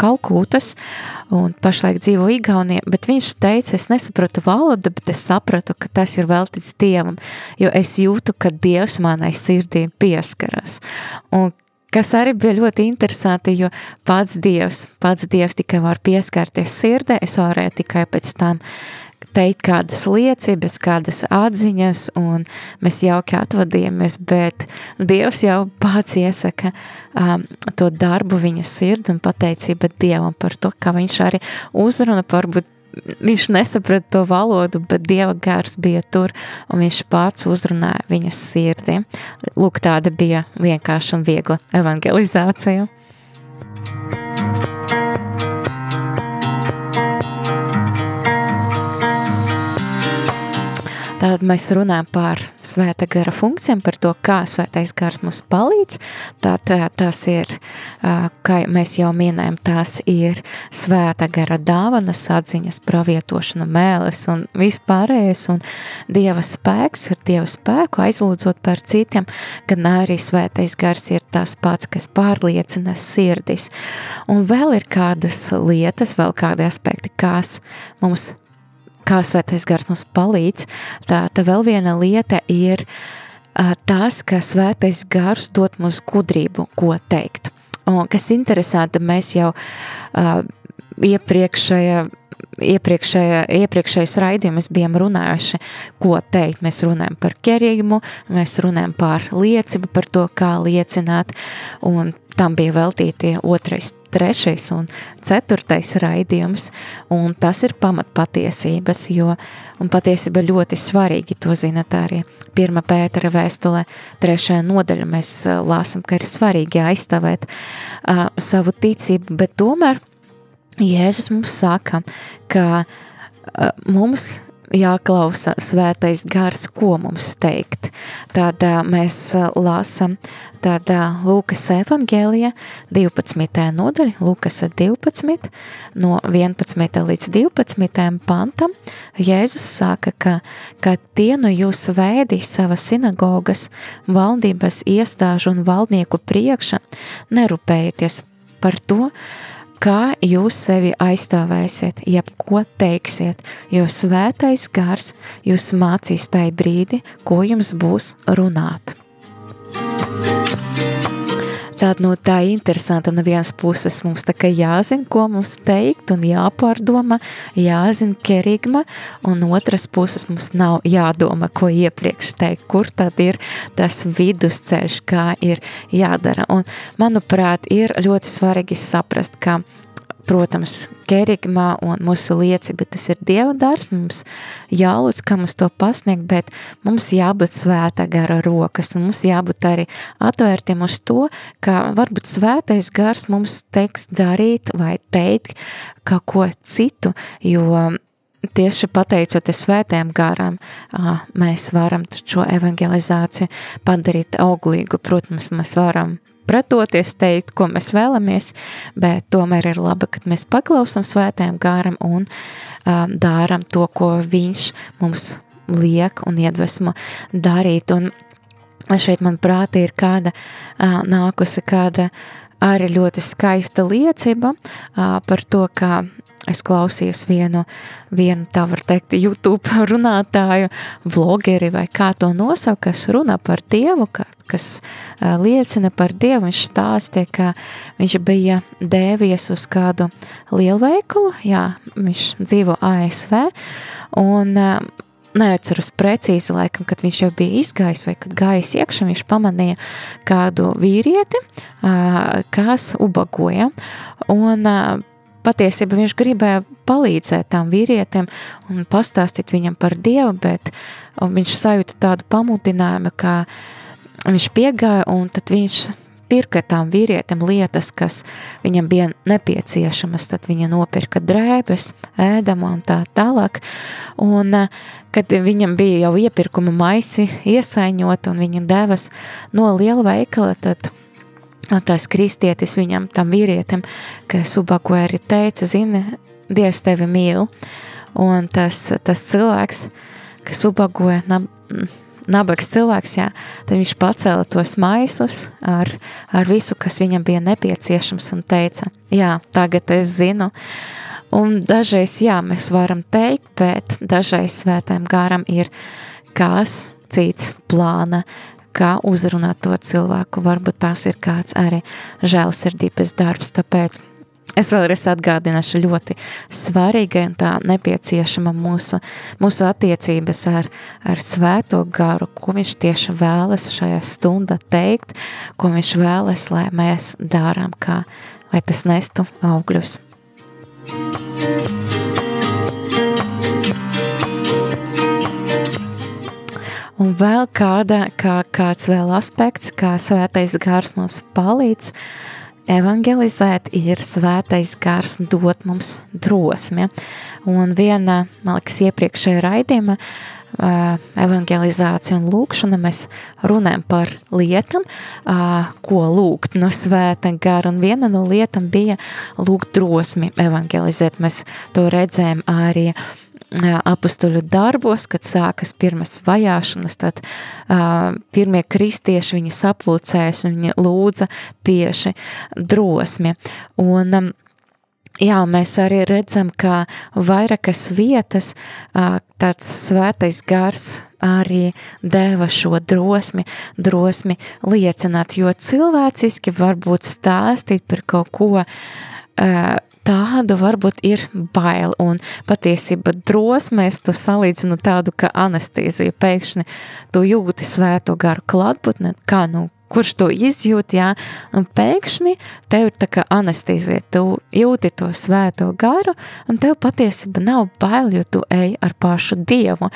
Kalkūtas un pašlaik dzīvo Igaunijā, bet viņš teica, es nesapratu valodu, bet es sapratu, ka tas ir veltīts Dievam, jo es jūtu, ka Dievs manai sirdī pieskaras. Un kas arī bija ļoti interesanti, jo pats Dievs, pats Dievs tikai var pieskarties sirdē, es varēju tikai pēc tam teikt kādas liecības, kādas atziņas, un mēs jauki atvadījāmies, bet Dievs jau pats iesaka um, to darbu viņa sirdi un pateicība Dievam par to, ka viņš arī uzruna par būt viņš nesaprata to valodu, bet Dieva gars bija tur, un viņš pats uzrunāja viņas sirdi. Lūk, tāda bija vienkārša un viegla evangelizācija. Tad mēs runājam par svēta gara funkcijām, par to, kā svētais gars mums palīdz. Tad tas ir, kā mēs jau minējam, tās ir svēta gara dāvanas, atziņas, pravietošana, mēles un vispārējais, un Dieva spēks ar Dieva spēku aizlūdzot par citiem, gan arī svētais gars ir tas pats, kas pārliecina sirdis. Un vēl ir kādas lietas, vēl kādi aspekti, kas mums kā svētais gars mums palīdz, tā, tā vēl viena lieta ir uh, tas, ka svētais gars dod mums gudrību, ko teikt. Un, kas interesanti, mēs jau uh, iepriekšējā iepriekšējā, iepriekšējais raidījums bijām runājuši, ko teikt. Mēs runājam par kerīgumu, mēs runājam par liecību, par to, kā liecināt, un tam bija veltīti otrais, trešais un ceturtais raidījums, un tas ir pamatpatiesības, jo, patiesība ļoti svarīgi, to zinat arī pirma Pētera vēstulē, trešajā nodaļa mēs lāsam, ka ir svarīgi aizstāvēt uh, savu ticību, bet tomēr Jēzus mums saka, ka uh, mums jāklausa svētais gars, ko mums teikt. Tad uh, mēs uh, lasam uh, Lūkas evangēlija 12. nodaļa, Lūkas 12, no 11. līdz 12. pantam, Jēzus saka, ka, ka tie no jūs vēdīs savas sinagogas, valdības iestāžu un valdnieku priekša, nerūpējieties par to, kā jūs sevi aizstāvēsiet, jeb ko teiksiet, jo svētais gars jūs mācīs tai brīdi, ko jums būs runāt. Tāda no tā interesanta, no vienas puses mums tā kā jāzina, ko mums teikt un jāpārdoma, jāzina kerigma, un otras puses mums nav jādomā, ko iepriekš teikt, kur tad ir tas vidusceļš, kā ir jādara. Un, manuprāt, ir ļoti svarīgi saprast, ka protams, kerigmā un mūsu liecība, tas ir Dieva darbs, mums jālūdz, kā mums to pasniegt, bet mums jābūt svētā gara rokas, un mums jābūt arī atvērtiem uz to, ka varbūt svētais gars mums teiks darīt vai teikt kaut ko citu, jo tieši pateicoties svētiem garam, mēs varam šo evangelizāciju padarīt auglīgu. Protams, mēs varam pretoties, teikt, ko mēs vēlamies, bet tomēr ir labi, kad mēs paklausam svētējiem gāram un uh, dāram to, ko viņš mums liek un iedvesmo darīt. Un šeit man prāti ir kāda uh, nākusi kāda arī ļoti skaista liecība par to, ka es klausījos vienu, vienu tā var teikt, YouTube runātāju, vlogeri vai kā to nosaukt, kas runā par Dievu, ka, kas liecina par Dievu. Viņš stāstīja, ka viņš bija dēvies uz kādu lielveikalu, jā, viņš dzīvo ASV, un neatceros precīzi, laikam, kad viņš jau bija izgājis vai kad gājis iekšā, viņš pamanīja kādu vīrieti, kas ubagoja, un patiesībā viņš gribēja palīdzēt tam vīrietim un pastāstīt viņam par Dievu, bet viņš sajūta tādu pamudinājumu, ka viņš piegāja un tad viņš pirka tām vīrietim lietas, kas viņam bija nepieciešamas, tad viņa nopirka drēbes, ēdama un tā tālāk. Un, kad viņam bija jau iepirkuma maisi iesaiņot un viņa devas no liela veikala, tad tas kristietis viņam, tam vīrietim, kas ubakoja arī teica, zini, Dievs tevi mīl. Un tas, tas cilvēks, kas ubagoja, nabags cilvēks, jā, tad viņš pacēla tos maisus ar, ar visu, kas viņam bija nepieciešams un teica, jā, tagad es zinu. Un dažreiz, jā, mēs varam teikt, bet dažreiz svētēm gāram ir kāds cits plāna, kā uzrunāt to cilvēku. Varbūt tas ir kāds arī žēlsirdības darbs, tāpēc Es vēlreiz atgādināšu ļoti svarīga un tā nepieciešama mūsu, mūsu attiecības ar, ar svēto garu, ko viņš tieši vēlas šajā stundā teikt, ko viņš vēlas, lai mēs dārām, kā, lai tas nestu augļus. Un vēl kāda, kā, kāds vēl aspekts, kā svētais gars mums palīdz, uh, evangelizēt, ir svētais gars dot mums drosmi. Un viena, man liekas, iepriekšējā raidījuma evangelizācija un lūkšana mēs runājam par lietām, ko lūgt no svēta gara, un viena no lietām bija lūgt drosmi evangelizēt. Mēs to redzējām arī uh, apustuļu darbos, kad sākas pirmas vajāšanas, tad uh, pirmie kristieši viņi sapulcējas un viņi lūdza tieši drosmi. Un, um, Jā, mēs arī redzam, ka vairākas vietas tāds svētais gars arī deva šo drosmi, drosmi liecināt, jo cilvēciski varbūt stāstīt par kaut ko tādu varbūt ir bail, un patiesība drosmēs tu salīdzinu tādu, ka anestīzija pēkšņi tu jūti svēto garu klātbūtni, kā nu kurš to izjūt, jā, un pēkšņi tev ir tā kā anestīzija, tu jūti to svēto garu, un tev patiesība nav bail, jo tu ej ar pašu Dievu,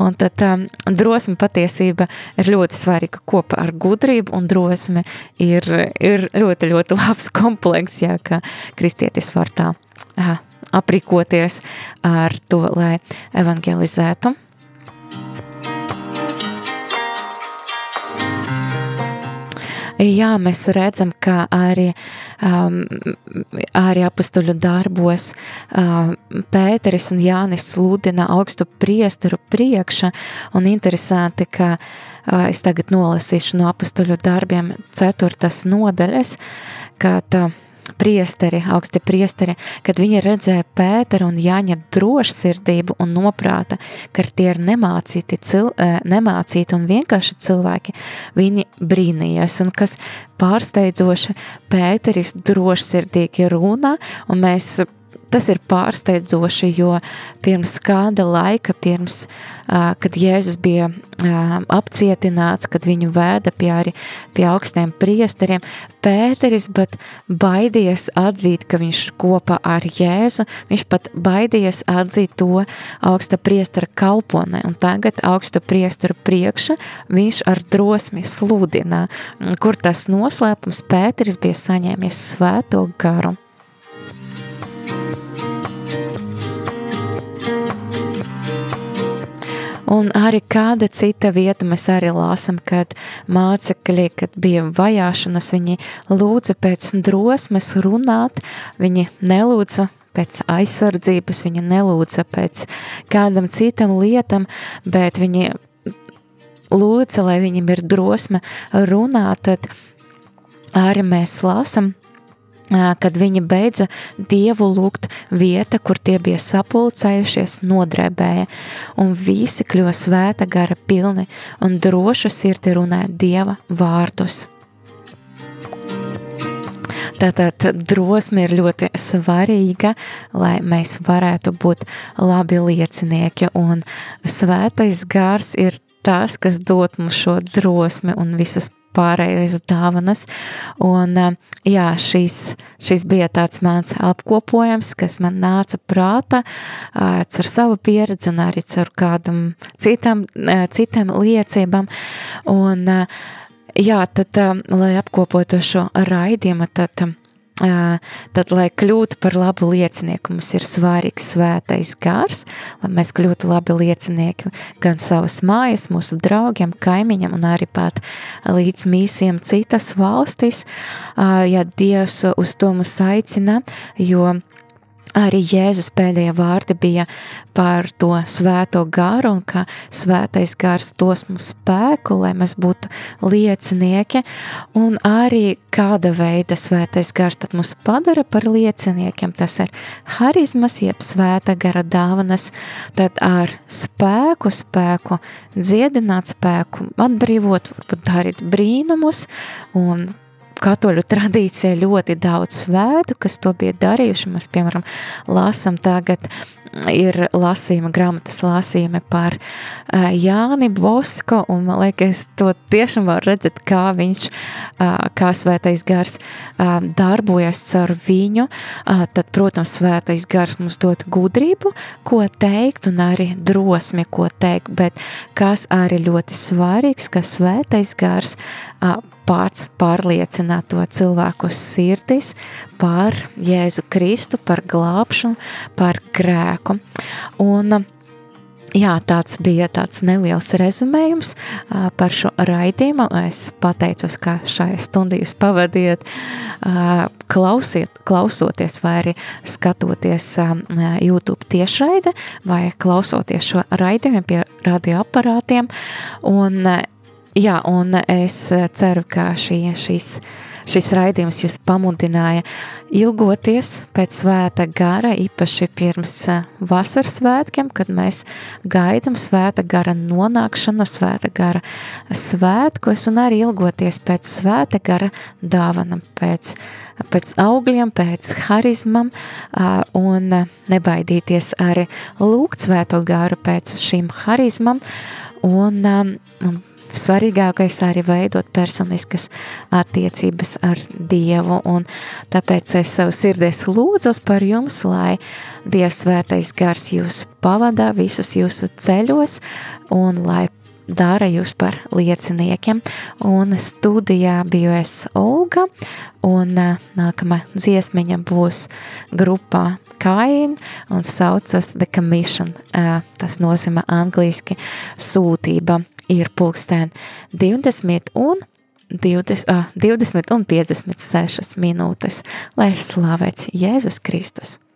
un tad um, drosme patiesība ir ļoti svarīga kopā ar gudrību, un drosme ir, ir ļoti, ļoti labs kompleks, jā, ka kristietis var tā jā, aprīkoties ar to, lai evangelizētu. Jā, mēs redzam, ka arī, um, arī apustuļu darbos um, Pēteris un Jānis sludina augstu priesteru priekša, un interesanti, ka uh, es tagad nolasīšu no apustuļu darbiem ceturtas nodaļas, ka tā, uh, priesteri, augsti priesteri, kad viņi redzēja Pēteru un Jāņa drošsirdību un noprāta, ka tie ir nemācīti, cil, nemācīti un vienkārši cilvēki, viņi brīnījās, un kas pārsteidzoši Pēteris drošsirdīgi runā, un mēs Tas ir pārsteidzoši, jo pirms kāda laika, pirms, kad Jēzus bija apcietināts, kad viņu vēda pie, arī, pie augstiem priesteriem, Pēteris pat baidījies atzīt, ka viņš kopā ar Jēzu, viņš pat baidījies atzīt to augsta priestera kalponē, un tagad augsta priestera priekša viņš ar drosmi sludina, kur tas noslēpums? Pēteris bija saņēmies svēto garu. Un arī kāda cita vieta mēs arī lāsam, kad mācekļi, kad bija vajāšanas, viņi lūdza pēc drosmes runāt, viņi nelūdza pēc aizsardzības, viņa nelūdza pēc kādam citam lietam, bet viņi lūdza, lai viņam ir drosme runāt, tad arī mēs lasam kad viņi beidza dievu lūgt vieta, kur tie bija sapulcējušies, nodrēbēja, un visi kļuva svēta gara pilni un drošu sirdi runāja dieva vārdus. Tātad drosme ir ļoti svarīga, lai mēs varētu būt labi liecinieki, un svētais gars ir tas, kas dod mums šo drosmi un visas pārējais dāvanas. Un, jā, šis, šis bija tāds mans apkopojums, kas man nāca prāta ar savu pieredzi un arī ar kādam citam, citam liecībām. Un, jā, tad, lai apkopotu šo raidījumu, tad tad, lai kļūtu par labu liecinieku, mums ir svarīgs svētais gars, lai mēs kļūtu labi liecinieki gan savas mājas, mūsu draugiem, kaimiņam un arī pat līdz mīsiem citas valstis, ja Dievs uz to mūs aicina, jo Arī Jēzus pēdējie vārdi bija par to svēto garu, un ka svētais gars dos mums spēku, lai mēs būtu liecinieki, un arī kāda veida svētais gars tad mūs padara par lieciniekiem. Tas ir harizmas, jeb svēta gara dāvanas, tad ar spēku, spēku, dziedināt spēku, atbrīvot, varbūt darīt brīnumus un katoļu tradīcijā ļoti daudz svētu, kas to bija darījuši. Mēs, piemēram, lasam tagad ir lasījuma grāmatas lasījumi par uh, Jāni Bosko, un man liekas, to tiešām var redzēt, kā viņš, uh, kā svētais gars uh, darbojas caur viņu, tad, protams, svētais gars mums dod gudrību, ko teikt, un arī drosmi, ko teikt, bet kas arī ļoti svarīgs, ka svētais gars pats pārliecināt to cilvēku sirdis par Jēzu Kristu, par glābšanu, par grēku. Un, Jā, tāds bija tāds neliels rezumējums par šo raidījumu. Es pateicos, ka šai stundī jūs pavadiet, klausiet, klausoties vai arī skatoties YouTube tiešraide vai klausoties šo raidījumu pie radioaparātiem. Un Jā, un es eh, ceru, ka šī, šis, šis raidījums jūs pamudināja ilgoties pēc svēta gara, īpaši pirms eh, vasaras svētkiem, kad mēs gaidam svēta gara nonākšanu, svēta gara svētkos un arī ilgoties pēc svēta gara dāvanam, pēc, pēc augļiem, pēc harizmam un nebaidīties arī lūgt svēto garu pēc šīm harizmam un, un svarīgākais arī veidot personiskas attiecības ar Dievu, un tāpēc es savu sirdies lūdzos par jums, lai Dievs svētais gars jūs pavadā visus jūsu ceļos, un lai dara jūs par lieciniekiem, un studijā biju es Olga, un nākamā dziesmiņa būs grupā Kain un saucas The Commission, tas nozīmē angliski sūtība ir pulkstēn 20 un 20, ah, 20 un 56 minūtes, lai ir slavēts Jēzus Kristus.